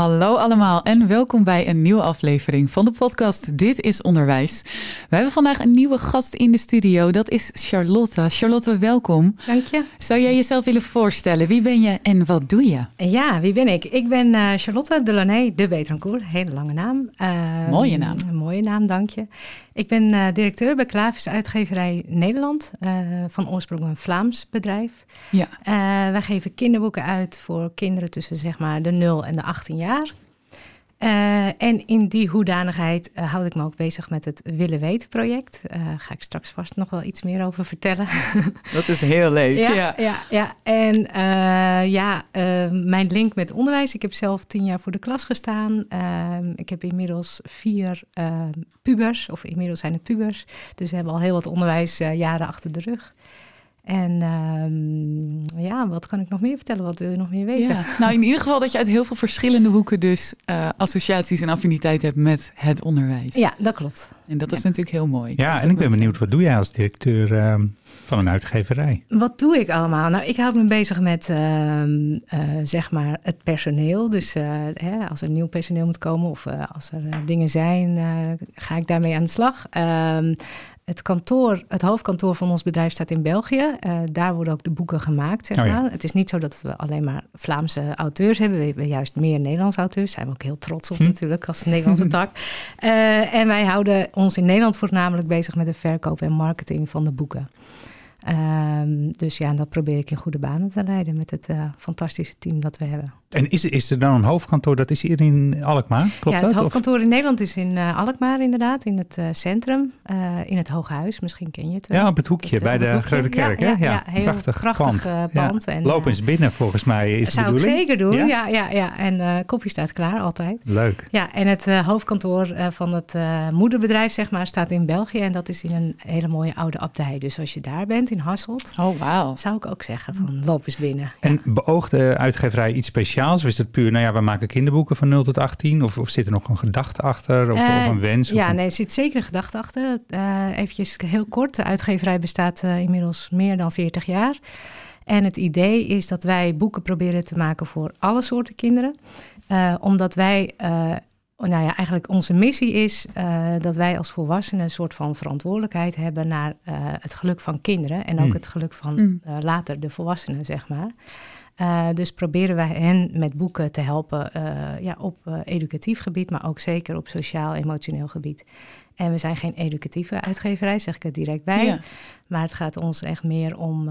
Hallo allemaal en welkom bij een nieuwe aflevering van de podcast Dit is Onderwijs. We hebben vandaag een nieuwe gast in de studio, dat is Charlotte. Charlotte, welkom. Dank je. Zou jij jezelf willen voorstellen? Wie ben je en wat doe je? Ja, wie ben ik? Ik ben uh, Charlotte Delaunay de Betrancourt, hele lange naam. Uh, mooie naam. Een mooie naam, dank je. Ik ben uh, directeur bij Klavis Uitgeverij Nederland, van oorsprong een Vlaams bedrijf. Ja. wij geven kinderboeken uit voor kinderen tussen zeg maar de 0 en de 18 jaar. Uh, en in die hoedanigheid uh, houd ik me ook bezig met het Willen Weten project. Daar uh, ga ik straks vast nog wel iets meer over vertellen. Dat is heel leuk. ja, ja. ja, ja. En ja, mijn link met onderwijs. Ik heb zelf tien jaar voor de klas gestaan. Ehm, ik heb inmiddels vier pubers, of inmiddels zijn het pubers. Dus we hebben al heel wat onderwijsjaren achter de rug. En um, ja, wat kan ik nog meer vertellen? Wat wil je nog meer weten? Ja. Nou, in ieder geval dat je uit heel veel verschillende hoeken dus uh, associaties en affiniteit hebt met het onderwijs. Ja, dat klopt. En dat is natuurlijk heel mooi. Ja, en ik ben benieuwd, wat doe jij als directeur uh, van een uitgeverij? Wat doe ik allemaal? Nou, ik houd me bezig met uh, zeg maar het personeel. Dus hè, als er nieuw personeel moet komen of als er dingen zijn, ga ik daarmee aan de slag. Ehm, het kantoor, het hoofdkantoor van ons bedrijf staat in België. Uh, daar worden ook de boeken gemaakt. Zeg maar. oh ja. Het is niet zo dat we alleen maar Vlaamse auteurs hebben. We hebben juist meer Nederlandse auteurs. Daar zijn we ook heel trots op hm. natuurlijk als Nederlandse tak. Uh, en wij houden ons in Nederland voornamelijk bezig met de verkoop en marketing van de boeken. Um, dus ja, dat probeer ik in goede banen te leiden met het uh, fantastische team dat we hebben. En is, is er dan een hoofdkantoor, dat is hier in Alkmaar? Klopt ja, het dat, hoofdkantoor of? in Nederland is in uh, Alkmaar inderdaad, in het uh, centrum, in het Hoge Huis. Misschien ken je het wel. Ja, op het hoekje het, bij de hoekje. Grote Kerk. Ja, hè? ja, ja, heel prachtig, prachtig pand. pand. Ja. En, Loop eens binnen volgens mij is zou de bedoeling. ik zeker doen, ja, ja, ja. En koffie staat klaar altijd. Leuk. Ja, en het hoofdkantoor van het moederbedrijf zeg maar staat in België. En dat is in een hele mooie oude abdij. Dus als je daar bent in Hasselt... Oh, wauw. Zou ik ook zeggen van loop eens binnen. En ja. beoogt de uitgeverij iets speciaals? Of is het puur, nou ja, we maken kinderboeken van 0 tot 18? Of, of zit er nog een gedachte achter? Of, uh, of een wens? Ja, een... nee, er zit zeker een gedachte achter. Uh, eventjes heel kort. De uitgeverij bestaat uh, inmiddels meer dan 40 jaar. En het idee is dat wij boeken proberen te maken voor alle soorten kinderen. Uh, omdat wij nou ja, eigenlijk onze missie is uh, dat wij als volwassenen een soort van verantwoordelijkheid hebben naar uh, het geluk van kinderen en ook Mm. het geluk van Mm. uh, later de volwassenen, zeg maar. Uh, dus proberen wij hen met boeken te helpen uh, ja, op uh, educatief gebied, maar ook zeker op sociaal-emotioneel gebied. En we zijn geen educatieve uitgeverij, zeg ik er direct bij. Ja. Maar het gaat ons echt meer om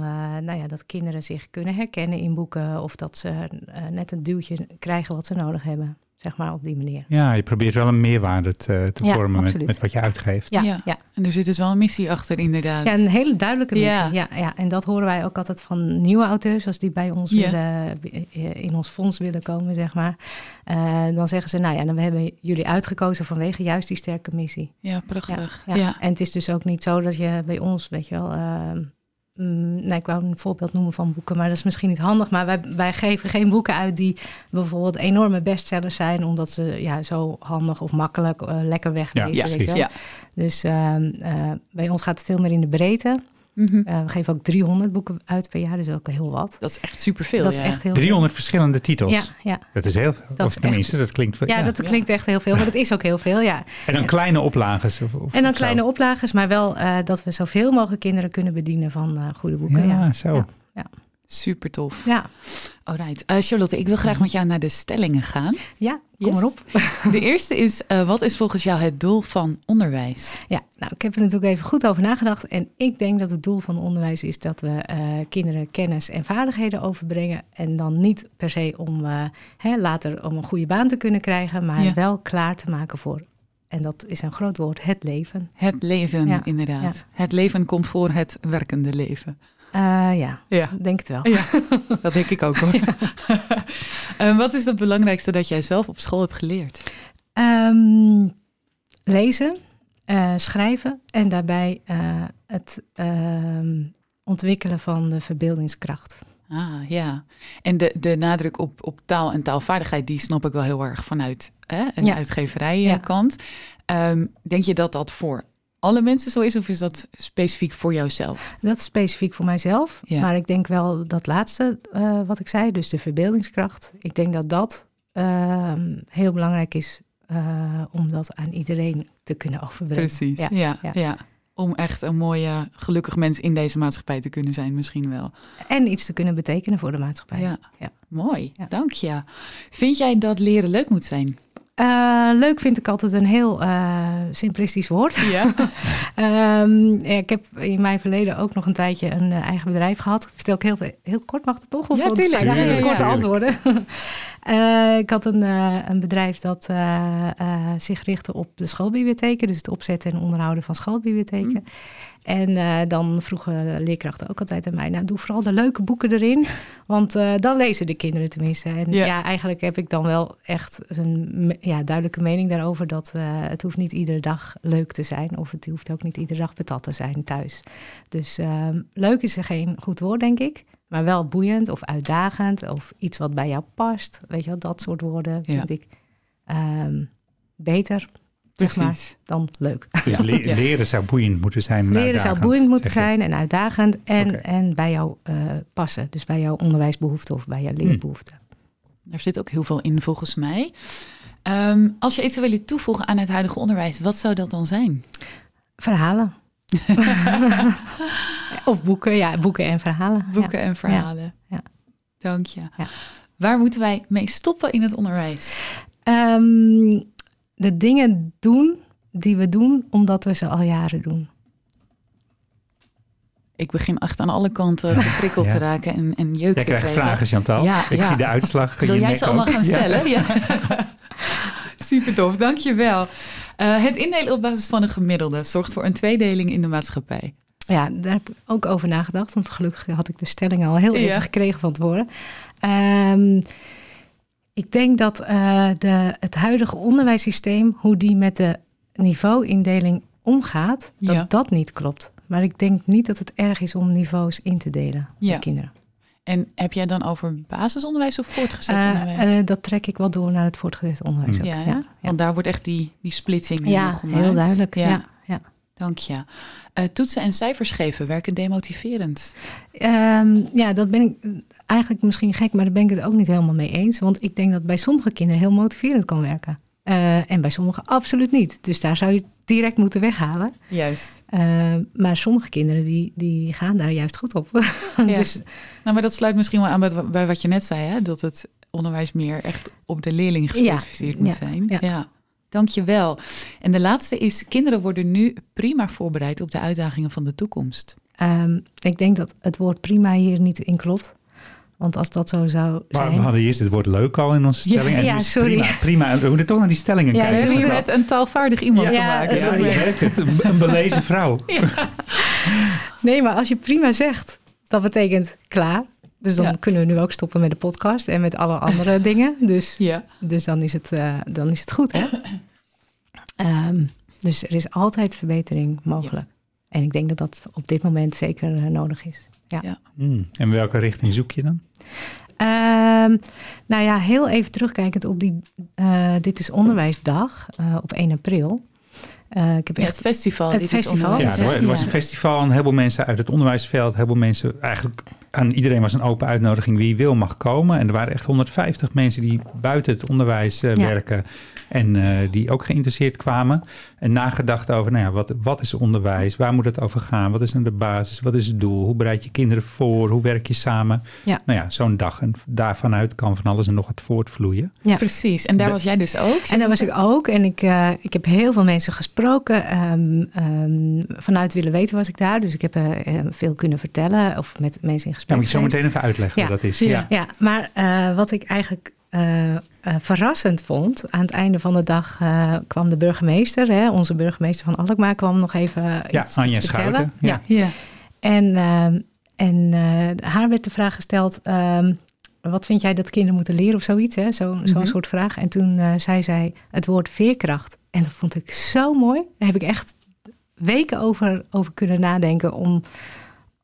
nou ja, dat kinderen zich kunnen herkennen in boeken of dat ze net een duwtje krijgen wat ze nodig hebben. Zeg maar op die manier. Ja, je probeert wel een meerwaarde te, te Ja, vormen met, met wat je uitgeeft. Ja, Ja. ja. En er zit dus wel een missie achter, inderdaad. Ja, een hele duidelijke missie. Ja. Ja. Ja, En dat horen wij ook altijd van nieuwe auteurs, als die bij ons Ja. willen, in ons fonds willen komen, zeg maar. Eh, dan zeggen ze, nou ja, dan we hebben jullie uitgekozen vanwege juist die sterke missie. Ja, prachtig. Ja. Ja. En het is dus ook niet zo dat je bij ons, weet je wel. eh, nee, ik wou een voorbeeld noemen van boeken, maar dat is misschien niet handig. Maar wij, wij geven geen boeken uit die bijvoorbeeld enorme bestsellers zijn, omdat ze ja, zo handig of makkelijk eh, lekker weglezen. Ja, weet je precies. wel. Ja. Dus ehm, eh, bij ons gaat het veel meer in de breedte. Mhm. Uh, we geven ook 300 boeken uit per jaar, dus ook heel wat. Dat is echt superveel. dat is ja. echt heel 300 verschillende titels. Ja, ja. Dat is heel veel. Dat of is tenminste, dat klinkt veel. ja, ja. dat klinkt echt heel veel, maar dat is ook heel veel, ja. En dan kleine oplages. Of, of En dan zo. kleine oplages, maar wel uh, dat we zoveel mogelijk kinderen kunnen bedienen van uh, goede boeken. Ja, Ja, zo. Ja. Super tof. ja. Alright. Uh, Charlotte, ik wil graag met jou naar de stellingen gaan. ja kom Yes. maar op. De eerste is, uh, wat is volgens jou het doel van onderwijs? Ja, nou, ik heb er natuurlijk even goed over nagedacht. En ik denk dat het doel van onderwijs is dat we uh, kinderen kennis en vaardigheden overbrengen. En dan niet per se om hè, later om een goede baan te kunnen krijgen, maar Ja. wel klaar te maken voor, en dat is een groot woord, het leven. Het leven, Ja, inderdaad. Het leven komt voor het werkende leven. Uh, ja, Ja. denk het wel. Ja, dat denk ik ook hoor. uh, wat is het belangrijkste dat jij zelf op school hebt geleerd? Um, lezen, eh, schrijven en daarbij eh, het ehm, ontwikkelen van de verbeeldingskracht. Ah, ja. En de, de nadruk op, op taal en taalvaardigheid, die snap ik wel heel erg vanuit hè, een Ja. uitgeverijkant. Ehm, denk je dat dat voor alle mensen zo is of is dat specifiek voor jouzelf? Dat is specifiek voor mijzelf. Ja. Maar ik denk wel dat laatste eh, wat ik zei, dus de verbeeldingskracht. Ik denk dat dat ehm, heel belangrijk is eh, om dat aan iedereen te kunnen overbrengen. Precies, ja, Ja, ja, ja. Om echt een mooie, gelukkig mens in deze maatschappij te kunnen zijn misschien wel. En iets te kunnen betekenen voor de maatschappij. Ja, Ja. mooi. Dank je. Vind jij dat leren leuk moet zijn? Eh, leuk vind ik altijd een heel eh, simplistisch woord. Ja. Ehm, ja, ik heb in mijn verleden ook nog een tijdje een eh, eigen bedrijf gehad. Vertel ik heel, heel kort, mag dat toch? Of Ja, tuurlijk. Ja, ja, korte ja. antwoorden. Eh, ik had een, eh, een bedrijf dat eh, zich richtte op de schoolbibliotheken. Dus het opzetten en onderhouden van schoolbibliotheken. Mm. En dan vroegen leerkrachten ook altijd aan mij... nou, doe vooral de leuke boeken erin. Want dan lezen de kinderen tenminste. En Ja. ja. eigenlijk heb ik dan wel echt een ja, duidelijke mening daarover... dat het hoeft niet iedere dag leuk te zijn... of het hoeft ook niet iedere dag patat te zijn thuis. Dus ehm, leuk is er geen goed woord, denk ik. Maar wel boeiend of uitdagend of iets wat bij jou past. Weet je wel, dat soort woorden Ja. vind ik ehm, beter zeg maar, Precies. dan leuk. Dus le- Ja. leren zou boeiend moeten zijn. en Leren zou boeiend moeten zijn en uitdagend en, en bij jou eh, passen. Dus bij jouw onderwijsbehoeften of bij jouw leerbehoeften. Daar zit ook heel veel in volgens mij. Ehm, als je iets zou willen toevoegen aan het huidige onderwijs, wat zou dat dan zijn? Verhalen. of boeken, ja, boeken en verhalen. Boeken en verhalen. Ja. Dank je. Ja. Waar moeten wij mee stoppen in het onderwijs? Ehm, de dingen doen die we doen omdat we ze al jaren doen. Ik begin echt aan alle kanten geprikkeld Ja. te raken en, en jeuk Jij te krijgt krijgen. vragen, Chantal. Ja, ik ja. zie de uitslag. Wil je jij ze allemaal gaan stellen? Ja. Super tof, dankjewel. Uh, het indelen op basis van een gemiddelde zorgt voor een tweedeling in de maatschappij. Ja, daar heb ik ook over nagedacht. Want gelukkig had ik de stelling al heel Ja. even gekregen van tevoren. Ehm, ik denk dat eh, de, het huidige onderwijssysteem, hoe die met de niveauindeling omgaat, dat Ja. dat niet klopt. Maar ik denk niet dat het erg is om niveaus in te delen Ja. met kinderen. En heb jij dan over basisonderwijs of voortgezet Eh, onderwijs? eh, dat trek ik wel door naar het voortgezet onderwijs. Ook. ja, want daar wordt echt die, die splitsing ja, gemaakt. heel duidelijk. Ja, Ja. Ja, dank je. Eh, toetsen en cijfers geven werken demotiverend. Ehm, ja, dat ben ik eigenlijk misschien gek, maar daar ben ik het ook niet helemaal mee eens. Want ik denk dat bij sommige kinderen heel motiverend kan werken. En bij sommigen absoluut niet. Dus daar zou je direct moeten weghalen. Juist. Eh, maar sommige kinderen die, die gaan daar juist goed op. dus Nou, maar dat sluit misschien wel aan bij, bij wat je net zei, hè? dat het onderwijs meer echt op de leerling gespecificeerd Ja, moet ja, zijn. ja. ja. Dank je wel. En de laatste is, kinderen worden nu prima voorbereid op de uitdagingen van de toekomst. ehm, ik denk dat het woord prima hier niet in klopt. Want als dat zo zou Maar zijn... we hadden eerst het woord leuk al in onze Ja, stelling. en ja, nu is sorry. Prima, prima. We moeten toch naar die stellingen Ja, We kijken. hebben hier met een taalvaardig iemand Ja, te maken. ja, Ja, je merkt het. Een, belezen vrouw. Nee, maar als je prima zegt, dat betekent klaar. Dus dan Ja. kunnen we nu ook stoppen met de podcast en met alle andere dingen. Dus Ja. Dus dan is het, eh, dan is het goed, hè? Ehm, dus er is altijd verbetering mogelijk. En ik denk dat dat op dit moment zeker eh, nodig is. Ja. Ja. Hmm. En welke richting zoek je dan? Ehm, nou ja, heel even terugkijkend op die eh, Dit is Onderwijsdag eh, op 1 april. Eh, ik heb Ja, echt het festival. Het festival. Ja, hè? er was een festival. Een heleboel mensen uit het onderwijsveld. Een heleboel mensen eigenlijk... Aan iedereen was een open uitnodiging wie wil mag komen. En er waren echt 150 mensen die buiten het onderwijs Ja. werken. En eh, die ook geïnteresseerd kwamen. En nagedacht over, nou ja, wat, wat is onderwijs? Waar moet het over gaan? Wat is nou de basis? Wat is het doel? Hoe bereid je kinderen voor? Hoe werk je samen? Ja. Nou ja, zo'n dag. En daarvanuit kan van alles en nog wat voortvloeien. Ja. Precies. En daar De- was jij dus ook. En daar was ik ook. En ik, eh, ik heb heel veel mensen gesproken. Ehm, ehm, vanuit willen weten was ik daar. Dus ik heb eh, eh, veel kunnen vertellen. Of met mensen in Ja, gesprek moet je zo meteen even uitleggen Ja. wat dat is. Ja. Ja. Ja, maar eh, wat ik eigenlijk eh, eh, verrassend vond, aan het einde van de dag eh, kwam de burgemeester, hè, onze burgemeester van Alkmaar, kwam nog even Ja, iets, Anja iets. Schouten, ja. Ja. En, ehm, en eh, haar werd de vraag gesteld, ehm, wat vind jij dat kinderen moeten leren of zoiets, hè? Zo, zo'n Mhm. soort vraag. En toen eh, zei zij het woord veerkracht. En dat vond ik zo mooi. Daar heb ik echt weken over, over kunnen nadenken. Om,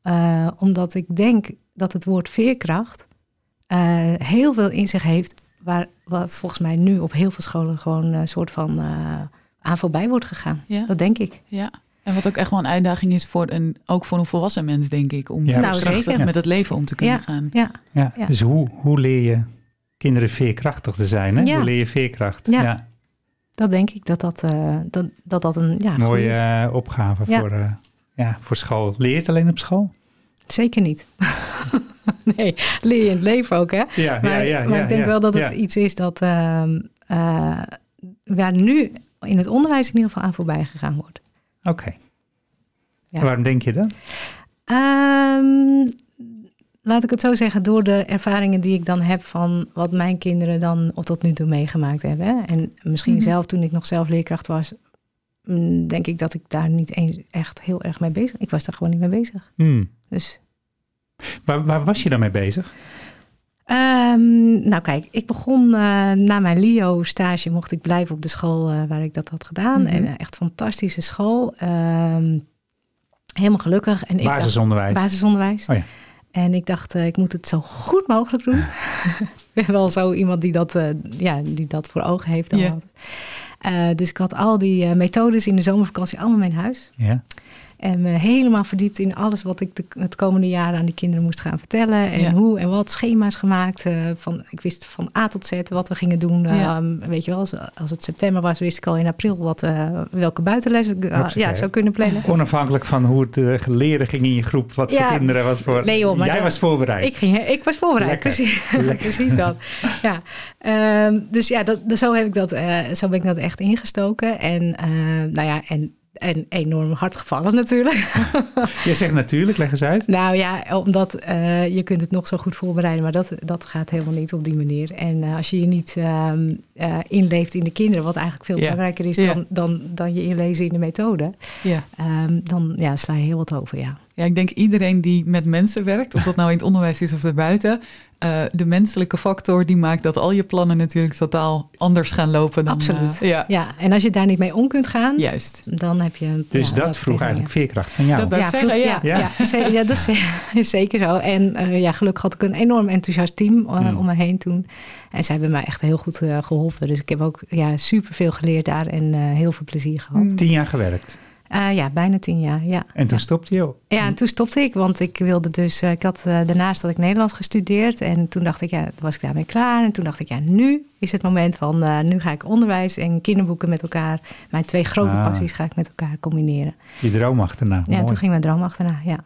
eh, omdat ik denk dat het woord veerkracht eh, heel veel in zich heeft. Waar, waar volgens mij nu op heel veel scholen gewoon een soort van eh, aan voorbij wordt gegaan. Ja. Dat denk ik. Ja. En wat ook echt wel een uitdaging is voor een, ook voor een volwassen mens, denk ik, om Ja, Nou, krachtig zeker. met het leven om te kunnen Ja. gaan. Ja, Ja, Ja. Dus hoe, hoe leer je kinderen veerkrachtig te zijn? Hè? Ja. Hoe leer je veerkracht? Ja. dat denk ik dat dat, eh, dat, dat, dat een ja, Mooie eh, opgave Ja. Voor, eh, ja, voor school. Leer je het alleen op school? Zeker niet. nee, leer je in het leven ook, hè? Ja, Maar, maar ik denk wel dat het iets is dat ehm, eh, waar nu in het onderwijs in ieder geval aan voorbij gegaan wordt. Oké. Ja. En Waarom denk je dat? Ehm, laat ik het zo zeggen, door de ervaringen die ik dan heb van wat mijn kinderen dan tot nu toe meegemaakt hebben. Hè? En misschien Mhm. zelf toen ik nog zelf leerkracht was, mm, denk ik dat ik daar niet eens echt heel erg mee bezig Ik was daar gewoon niet mee bezig. Hmm. Dus Waar, waar was je dan mee bezig? Ehm, nou kijk, ik begon eh, na mijn LIO-stage mocht ik blijven op de school eh, waar ik dat had gedaan. Mhm. En een echt fantastische school. Ehm, helemaal gelukkig. En ik dacht- Basisonderwijs. basisonderwijs. Oh ja. En ik dacht, eh, ik moet het zo goed mogelijk doen. ik ben wel zo iemand die dat, eh, ja, die dat voor ogen heeft. dan. Eh, dus ik had al die eh, methodes in de zomervakantie allemaal naar huis. ja. En me helemaal verdiept in alles wat ik de, het komende jaar aan die kinderen moest gaan vertellen. En Ja. hoe en wat, schema's gemaakt. eh, van, ik wist van A tot Z wat we gingen doen. Ja. Ehm, weet je wel, als, als het september was, wist ik al in april wat, eh, welke buitenles ik eh, ja, zou kunnen plannen. Onafhankelijk van hoe het leren ging in je groep. Wat Ja, voor kinderen, wat voor... nee joh, maar Jij was voorbereid. Ik, ging, ik was voorbereid, Lekker. precies, Lekker. precies dat. Ja. Ehm, dus ja, dat, dus zo, heb ik dat, eh, zo ben ik dat echt ingestoken. En, eh, nou ja, en, en enorm hard gevallen natuurlijk. Jij zegt natuurlijk, leg eens uit. Nou ja, omdat eh, je kunt het nog zo goed voorbereiden, maar dat, dat gaat helemaal niet op die manier. En eh, als je je niet ehm, eh, inleeft in de kinderen, wat eigenlijk veel Ja. belangrijker is Ja. dan, dan, dan je inlezen in de methode, Ja. ehm, dan ja, sla je heel wat over, ja. Ja, ik denk iedereen die met mensen werkt, of dat nou in het onderwijs is of daarbuiten, eh de menselijke factor die maakt dat al je plannen natuurlijk totaal anders gaan lopen. Dan, Absoluut. eh, ja, Ja, en als je daar niet mee om kunt gaan, juist. dan heb je... Dus ja, dat vroeg eigenlijk veerkracht van jou. Dat vroeg- zeggen, ja. ja, Ja. ja. ja, dat is, is zeker zo. En eh, ja, gelukkig had ik een enorm enthousiast team eh, Hmm. om me heen toen. En zij hebben mij echt heel goed eh, geholpen. Dus ik heb ook ja, superveel geleerd daar en eh, heel veel plezier gehad. Mm. Tien jaar gewerkt. Eh, ja, bijna tien jaar, ja. En toen stopte je. Ja, en toen stopte ik, want ik wilde dus... eh, ik had eh, daarnaast had ik Nederlands gestudeerd. En toen dacht ik, ja, was ik daarmee klaar. En toen dacht ik, ja, nu is het moment van... nu ga ik onderwijs en kinderboeken met elkaar... mijn twee grote Ah. passies ga ik met elkaar combineren. Je droom achterna. Ja, toen ging mijn droom achterna, ja.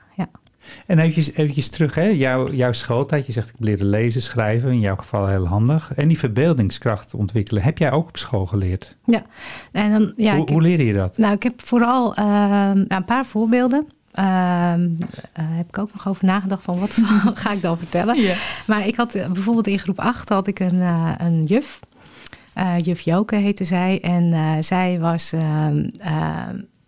Ja. En eventjes, eventjes terug, hè? Jouw, jouw schooltijd. Je zegt, ik leerde lezen, schrijven. In jouw geval heel handig. En die verbeeldingskracht ontwikkelen. Heb jij ook op school geleerd? En dan, ja, hoe, ik, hoe leerde je dat? Nou, ik heb vooral ehm, nou, een paar voorbeelden. Eh, heb ik ook nog over nagedacht van wat ga ik dan vertellen. Ja. Maar ik had eh, bijvoorbeeld in groep 8 had ik een, eh, een juf. Juf Joke heette zij. En zij was ehm,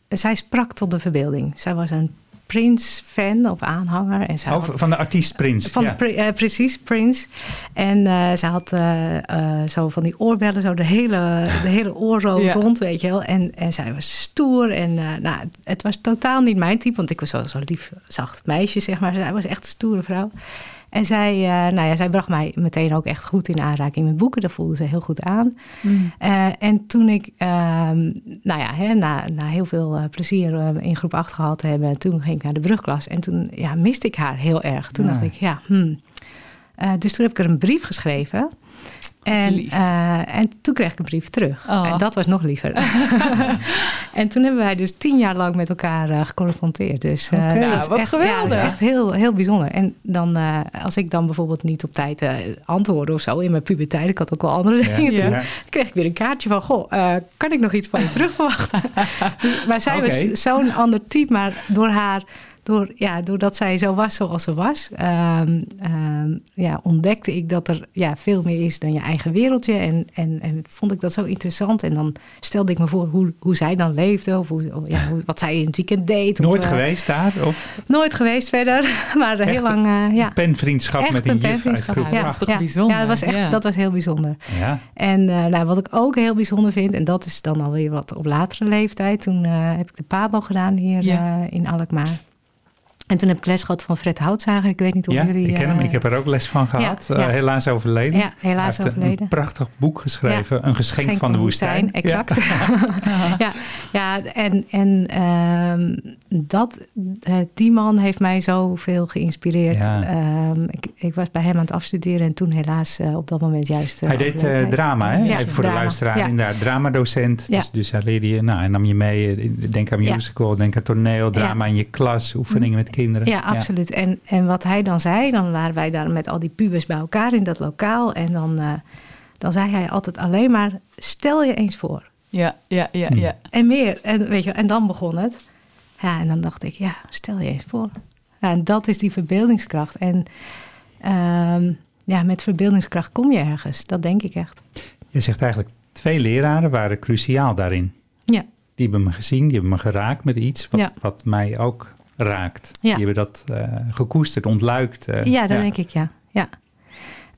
zij sprak tot de verbeelding. Zij was een Prince-fan of aanhanger. En zij Oh, had- van de artiest Prins. van ja. de, pri- eh, precies, Prince. En eh, ze had eh, zo van die oorbellen, zo de hele, de hele oor zo Ja. rond, weet je wel. En, en zij was stoer. En eh, nou, het, was totaal niet mijn type, want ik was zo, zo lief, zacht meisje, zeg maar. Zij was echt een stoere vrouw. En zij, eh, nou ja, zij bracht mij meteen ook echt goed in aanraking met boeken. Dat voelde ze heel goed aan. Mm. Eh, en toen ik, ehm, nou ja, hè, na, na heel veel eh, plezier in groep 8 gehad te hebben, toen ging ik naar de brugklas. En toen ja, miste ik haar heel erg. Toen dacht ik, ja, hmm. Dus toen heb ik er een brief geschreven. En, eh, en toen kreeg ik een brief terug. Oh. En dat was nog liever. en toen hebben wij dus tien jaar lang met elkaar eh gecorrespondeerd. Dus eh, Nou, wat echt, Ja, geweldig. dat is echt heel, heel bijzonder. En dan, eh, als ik dan bijvoorbeeld niet op tijd eh, antwoordde of zo in mijn puberteit, ik had ook wel andere Ja, dingen Ja. kreeg ik weer een kaartje van, goh, eh, kan ik nog iets van je terug verwachten? Dus- maar zij was zo'n ander type, maar door haar, door, ja, doordat zij zo was zoals ze was, ehm, ehm, ja, ontdekte ik dat er ja, veel meer is dan je eigen wereldje. En, en, en vond ik dat zo interessant. En dan stelde ik me voor hoe, hoe zij dan leefde. Of hoe, ja, hoe, wat zij in het weekend deed. Nooit of, uh, geweest daar? Of? Nooit geweest verder. Maar Echt heel lang, uh, ja. penvriendschap echt met een, een juf uit groep ja, dat is toch ja, bijzonder. Ja, dat was, echt, ja. dat was heel bijzonder. Ja. En uh, nou, wat ik ook heel bijzonder vind, en dat is dan alweer wat op latere leeftijd. Toen uh, heb ik de PABO gedaan hier ja. uh, in Alkmaar. En toen heb ik les gehad van Fred Houtzager. Ik weet niet of ja, jullie... ik ken hem. Ik heb er ook les van gehad. Ja, ja. helaas overleden. Ja, helaas Hij overleden. een prachtig boek geschreven. Een geschenk, geschenk van de woestijn. woestijn. Exact. Ja, ja, en, en uh, dat, die man heeft mij zoveel geïnspireerd. Uh, ik, ik, was bij hem aan het afstuderen en toen helaas op dat moment juist... hij deed drama, hè? Even voor drama. de luisteraar. Inderdaad, dramadocent. Dus, dus hij leerde je, nou, en nam je mee. Denk aan musical, denk aan toneel, drama in je klas, oefeningen met kinderen. Ja, absoluut. Ja. En, en wat hij dan zei, dan waren wij daar met al die pubers bij elkaar in dat lokaal. En dan, uh, dan zei hij altijd alleen maar, stel je eens voor. Ja, ja, ja, ja. Hmm. En meer. En, weet je, en dan begon het. Ja, en dan dacht ik, ja, stel je eens voor. Ja, en dat is die verbeeldingskracht. En um, ja, met verbeeldingskracht kom je ergens. Dat denk ik echt. Je zegt eigenlijk, twee leraren waren cruciaal daarin. Ja. Die hebben me gezien, die hebben me geraakt met iets wat, ja. wat mij ook raakt. Ja. Die hebben dat uh, gekoesterd, ontluikt. Uh, ja, dat ja. denk ik, ja. Ja.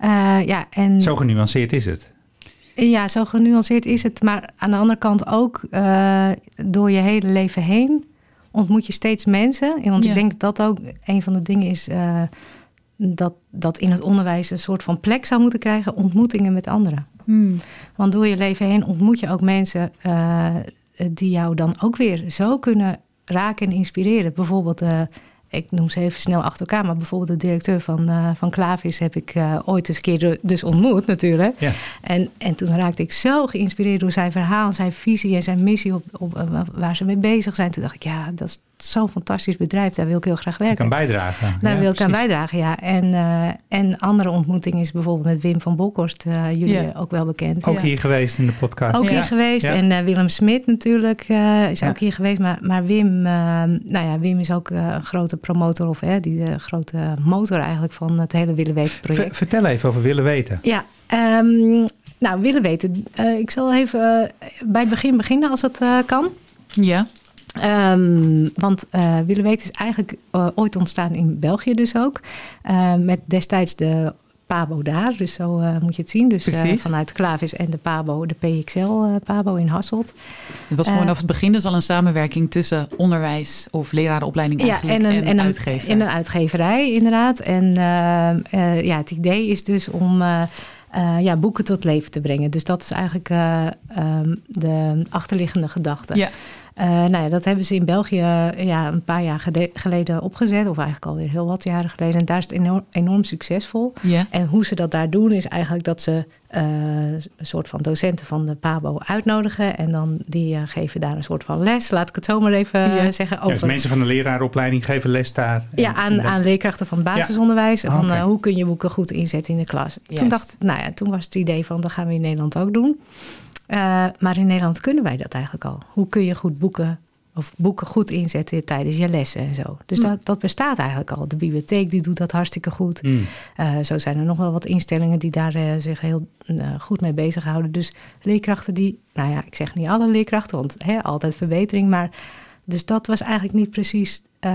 Uh, ja en... Zo genuanceerd is het. Ja, zo genuanceerd is het. Maar aan de andere kant ook uh, door je hele leven heen ontmoet je steeds mensen. Want ja. ik denk dat dat ook een van de dingen is uh, dat, dat in het onderwijs een soort van plek zou moeten krijgen. Ontmoetingen met anderen. Hmm. Want door je leven heen ontmoet je ook mensen uh, die jou dan ook weer zo kunnen raken en inspireren. Bijvoorbeeld ik noem ze even snel achter elkaar, maar bijvoorbeeld de directeur van, uh, van Klavis heb ik uh, ooit eens een keer dus ontmoet natuurlijk. Ja. En, en toen raakte ik zo geïnspireerd door zijn verhaal, zijn visie en zijn missie op, op waar ze mee bezig zijn. Toen dacht ik, ja, dat is zo'n fantastisch bedrijf, daar wil ik heel graag werken. kan bijdragen. Daar ja, wil ik precies. aan bijdragen, ja. En, uh, en andere ontmoeting is bijvoorbeeld met Wim van Bolkhorst, uh, jullie Ja. ook wel bekend. Ook Ja. hier geweest in de podcast. Ook Ja. hier geweest. Ja. En eh, Willem Smit natuurlijk uh, is Ja. ook hier geweest. Maar, maar Wim, uh, nou ja, Wim is ook uh, een grote promotor, of hè, die de grote motor eigenlijk van het hele Willen Weten project. Ver- vertel even over willen weten. Ja, um, nou, Willen Weten. Uh, ik zal even bij het begin beginnen als het uh, kan. Ja. Um, want uh, Willen Weten is eigenlijk uh, ooit ontstaan in België dus ook. Uh, met destijds de Pabo daar, dus zo uh, moet je het zien. Dus vanuit Klavis en de Pabo, de PXL Pabo in Hasselt. Het was vanaf het begin dus al een samenwerking tussen onderwijs of lerarenopleiding ja, en, een, en, en, een, uitgever. en een uitgeverij inderdaad. En ja, het idee is dus om uh, ja, boeken tot leven te brengen. Dus dat is eigenlijk uh, um, de achterliggende gedachte. Ja. Uh, nou ja, dat hebben ze in België ja, een paar jaar geleden opgezet. Of eigenlijk alweer heel wat jaren geleden. En daar is het enorm, enorm succesvol. En hoe ze dat daar doen is eigenlijk dat ze uh, een soort van docenten van de PABO uitnodigen. En dan die uh, geven daar een soort van les. Laat ik het zo maar even ja. zeggen. Over... Ja, dus mensen van de leraaropleiding geven les daar. Ja, aan, aan leerkrachten van het basisonderwijs. Ja. van hoe kun je boeken goed inzetten in de klas. Yes. Toen, dacht, nou ja, toen was het idee van dat gaan we in Nederland ook doen. Uh, maar in Nederland kunnen wij dat eigenlijk al. Hoe kun je goed boeken of boeken goed inzetten tijdens je lessen en zo. Dus mm. dat, dat, bestaat eigenlijk al. De bibliotheek die doet dat hartstikke goed. Mm. Uh, zo zijn er nog wel wat instellingen die daar uh, zich heel uh, goed mee bezighouden. Dus leerkrachten die, nou ja, ik zeg niet alle leerkrachten, want hè, altijd verbetering, maar dus dat was eigenlijk niet precies uh,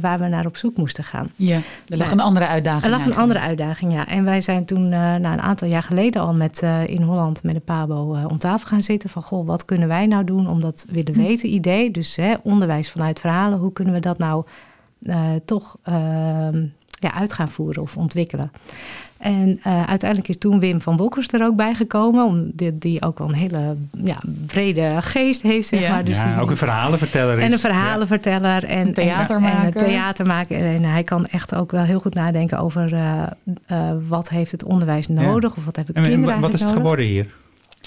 waar we naar op zoek moesten gaan. Ja, er lag een andere uitdaging. Er lag een andere uitdaging, ja. En wij zijn toen uh, na een aantal jaar geleden al met, uh, in Holland met de PABO om tafel gaan zitten. Van, goh, wat kunnen wij nou doen om dat willen Hm. weten idee. Dus hè, onderwijs vanuit verhalen. Hoe kunnen we dat nou toch ehm, ja, uit gaan voeren of ontwikkelen. En uh, uiteindelijk is toen Wim van Bokkers er ook bij gekomen. Om die, ook wel een hele ja, brede geest heeft, zeg Ja. maar. Dus ja, die, ook een verhalenverteller is. en een verhalenverteller. En, Een theatermaker. En, theatermaker. En hij kan echt ook wel heel goed nadenken over uh, uh, wat heeft het onderwijs nodig. Ja. Of wat hebben En, kinderen en wat is het nodig. geworden hier?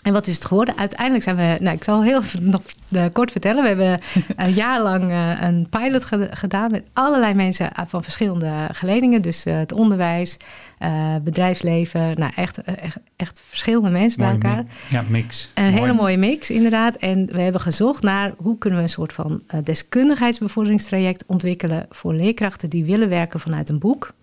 En wat is het geworden? Uiteindelijk zijn we, nou ik zal heel nog uh, kort vertellen. We hebben een jaar lang uh, een pilot ge gedaan met allerlei mensen van verschillende geledingen. Dus het onderwijs, bedrijfsleven, nou echt, echt, echt verschillende mensen Mooi bij elkaar. Ja, mix. Een Mooi. hele mooie mix inderdaad. En we hebben gezocht naar hoe kunnen we een soort van deskundigheidsbevorderingstraject ontwikkelen voor leerkrachten die willen werken vanuit een boek.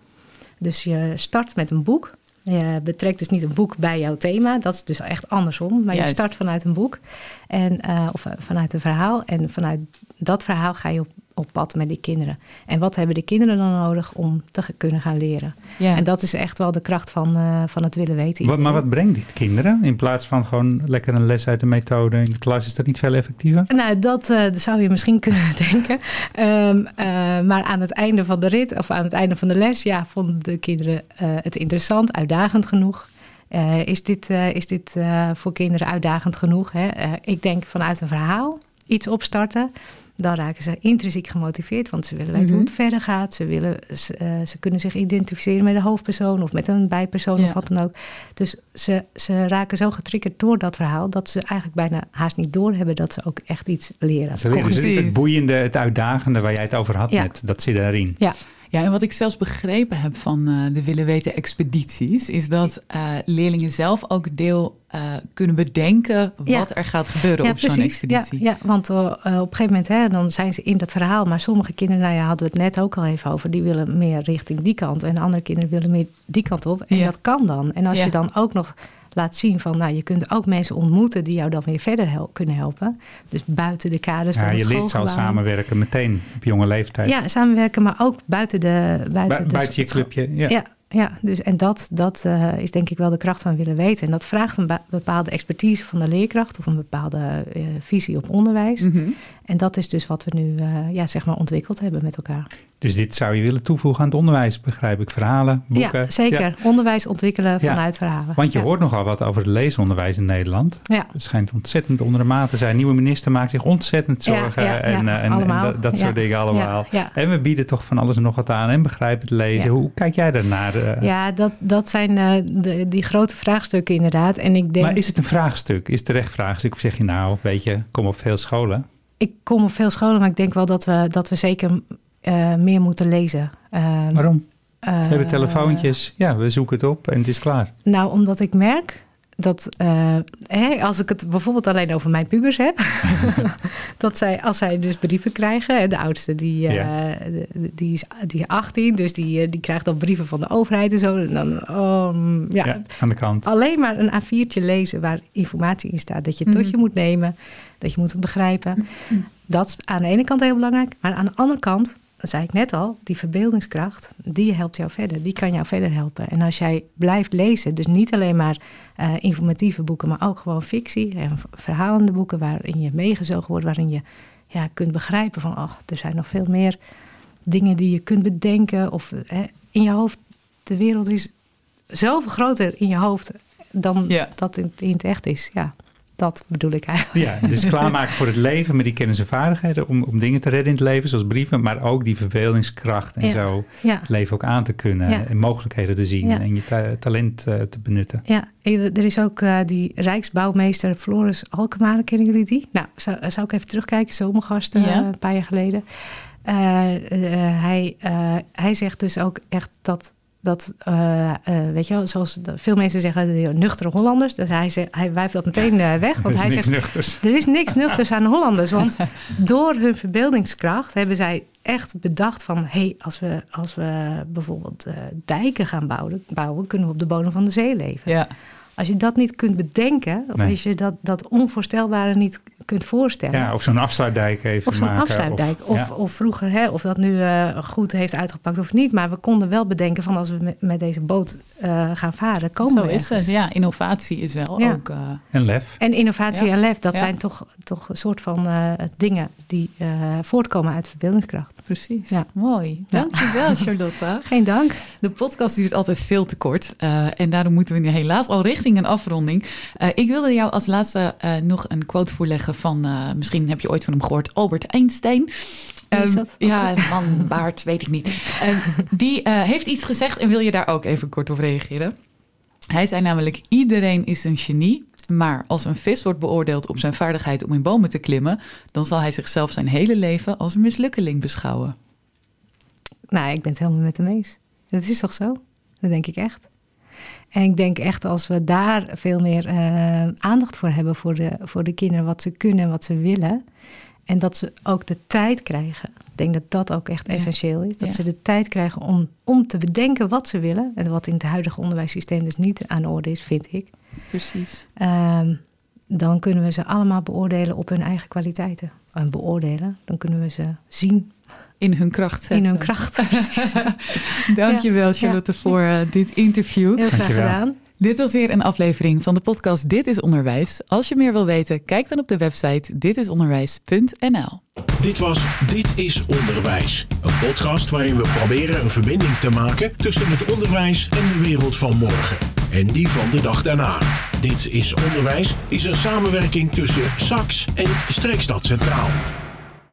Dus je start met een boek. Je betrekt dus niet een boek bij jouw thema. Dat is dus echt andersom. Maar Juist. je start vanuit een boek. En, eh, of eh, vanuit een verhaal. En vanuit dat verhaal ga je op, op pad met die kinderen. En wat hebben de kinderen dan nodig om te kunnen gaan leren? Ja. En dat is echt wel de kracht van, eh, van het willen weten. Wat, maar wat brengt dit kinderen? In plaats van gewoon lekker een les uit de methode in de klas, is dat niet veel effectiever? Nou, dat eh, zou je misschien kunnen denken. Ehm, eh, maar aan het einde van de rit, of aan het einde van de les, ja, vonden de kinderen eh, het interessant, uitdagend genoeg. Eh, is dit, is dit voor kinderen uitdagend genoeg? Hè? Eh, ik denk vanuit een verhaal iets opstarten. Dan raken ze intrinsiek gemotiveerd, want ze willen weten Mhm. hoe het verder gaat. Ze, willen, ze, eh, ze kunnen zich identificeren met de hoofdpersoon of met een bijpersoon Ja. of wat dan ook. Dus ze, ze raken zo getriggerd door dat verhaal dat ze eigenlijk bijna haast niet doorhebben dat ze ook echt iets leren. Dus het boeiende, het uitdagende waar jij het over had Ja. net, dat zit daarin. Ja, Ja, en wat ik zelfs begrepen heb van eh, de Willen Weten expedities, is dat eh, leerlingen zelf ook deel eh, kunnen bedenken wat Ja. er gaat gebeuren ja op zo'n precies. Ja, expeditie. ja, want op een gegeven moment hè, dan zijn ze in dat verhaal. Maar sommige kinderen, nou ja, hadden we het net ook al even over, die willen meer richting die kant. En andere kinderen willen meer die kant op. En dat kan dan. En als je dan ook nog laat zien van, nou, je kunt ook mensen ontmoeten die jou dan weer verder kunnen helpen. Dus buiten de kaders Ja, van het je leert al schoolgebouw. samenwerken meteen op jonge leeftijd. Ja, samenwerken, maar ook buiten de buiten, Bu- de- buiten je clubje. Ja. Ja, ja dus, en dat, dat eh, is denk ik wel de kracht van willen weten. En dat vraagt een bepaalde expertise van de leerkracht of een bepaalde eh, visie op onderwijs. Mhm. En dat is dus wat we nu eh, ja, zeg maar ontwikkeld hebben met elkaar. Dus dit zou je willen toevoegen aan het onderwijs, begrijp ik. Verhalen, boeken. ja, zeker. Ja. Onderwijs ontwikkelen Ja. vanuit verhalen. Want je ja. hoort nogal wat over het leesonderwijs in Nederland. Ja. Het schijnt ontzettend onder de maat te zijn. Nieuwe minister maakt zich ontzettend Ja, zorgen. ja, ja, en, eh, en, en allemaal. dat, dat Ja. soort dingen allemaal. Ja, ja. En we bieden toch van alles en nog wat aan. En begrijpen het lezen. Ja. Hoe kijk jij daarnaar? eh? Ja, dat, dat zijn eh, de, die grote vraagstukken inderdaad. En ik denk, Maar is het een vraagstuk? Is het terecht vraagstuk? Of zeg je nou, weet je, kom op veel scholen. ik kom op veel scholen, maar ik denk wel dat we, dat we zeker eh, meer moeten lezen. Eh, Waarom? eh, We hebben telefoontjes. Ja, we zoeken het op en het is klaar. Nou, omdat ik merk dat eh, hè, als ik het bijvoorbeeld alleen over mijn pubers heb, dat zij, als zij dus brieven krijgen, hè, de oudste die, eh, Ja. de- die, is, die is 18, dus die, eh, die krijgt dan brieven van de overheid en zo. En dan, oh, mm, ja, Ja, aan de kant. alleen maar een A4'tje lezen waar informatie in staat. Dat je het tot Mhm. je moet nemen, dat je moet begrijpen. Dat is aan de ene kant heel belangrijk. Maar aan de andere kant, dat zei ik net al, die verbeeldingskracht, die helpt jou verder. Die kan jou verder helpen. En als jij blijft lezen, dus niet alleen maar eh, informatieve boeken, maar ook gewoon fictie en verhalende boeken waarin je meegezogen wordt, waarin je ja, kunt begrijpen van, oh, er zijn nog veel meer dingen die je kunt bedenken. Of in je hoofd, de wereld is zoveel groter in je hoofd dan Ja. dat in, in het echt is. Ja, dat bedoel ik eigenlijk. Ja, dus klaarmaken voor het leven met die kennis en vaardigheden om, om dingen te redden in het leven, zoals brieven, maar ook die verbeeldingskracht en Ja. zo Ja. het leven ook aan te kunnen Ja. en mogelijkheden te zien Ja. en je ta- talent eh, te benutten. Ja, er is ook eh, die Rijksbouwmeester Floris Alkemaar, kennen jullie die? Nou, zou, zou ik even terugkijken, zomergasten Ja. eh, een paar jaar geleden. Eh, eh, hij, eh, hij zegt dus ook echt dat, dat eh, eh, weet je wel, zoals veel mensen zeggen, de nuchtere Hollanders. Dus hij, zegt, hij wijft dat meteen eh, weg, Er want is hij niks zegt, nuchters. er is niks nuchters aan de Hollanders. Want door hun verbeeldingskracht hebben zij echt bedacht van... hé, hey, als, we, als we bijvoorbeeld eh, dijken gaan bouwen, bouwen... kunnen we op de bodem van de zee leven. Ja. Als je dat niet kunt bedenken... of Nee. als je dat, dat onvoorstelbare niet kunt voorstellen... Ja, of zo'n afsluitdijk even of zo'n afsluitdijk. Of, ja. of vroeger, hè, of dat nu eh, goed heeft uitgepakt of niet. Maar we konden wel bedenken van als we met, met deze boot eh, gaan varen, komen Zo we is ergens. het. Ja, innovatie is wel Ja. ook... eh, En lef. En innovatie Ja. en lef, dat Ja. zijn toch, toch een soort van eh, dingen die eh, voortkomen uit verbeeldingskracht. precies. Ja. Mooi. Ja. Dankjewel, Charlotte. Geen dank. De podcast duurt altijd veel te kort. eh, en daarom moeten we nu helaas al richting een afronding. Eh, ik wilde jou als laatste eh, nog een quote voorleggen van... eh, misschien heb je ooit van hem gehoord, Albert Einstein. Ehm, ja, man, baard, weet ik niet. Ehm, die heeft iets gezegd en wil je daar ook even kort op reageren? Hij zei namelijk, iedereen is een genie... maar als een vis wordt beoordeeld op zijn vaardigheid om in bomen te klimmen... dan zal hij zichzelf zijn hele leven als een mislukkeling beschouwen. Nou, ik ben het helemaal met hem eens. Dat is toch zo? Dat denk ik echt. En ik denk echt als we daar veel meer eh, aandacht voor hebben voor de, voor de kinderen, wat ze kunnen en wat ze willen. en dat ze ook de tijd krijgen. Ik denk dat dat ook echt Ja. essentieel is. Dat Ja. ze de tijd krijgen om, om te bedenken wat ze willen. En wat in het huidige onderwijssysteem dus niet aan de orde is, vind ik. Precies. Ehm, dan kunnen we ze allemaal beoordelen op hun eigen kwaliteiten. En beoordelen, dan kunnen we ze zien In hun kracht zetten. in hun kracht. Dankjewel Ja. Charlotte voor eh, dit interview. Heel graag Dankjewel. gedaan. Dit was weer een aflevering van de podcast Dit is Onderwijs. Als je meer wil weten, kijk dan op de website ditisonderwijs.nl. Dit was Dit is Onderwijs. Een podcast waarin we proberen een verbinding te maken tussen het onderwijs en de wereld van morgen. En die van de dag daarna. Dit is Onderwijs is een samenwerking tussen SAX en Streekstad Centraal.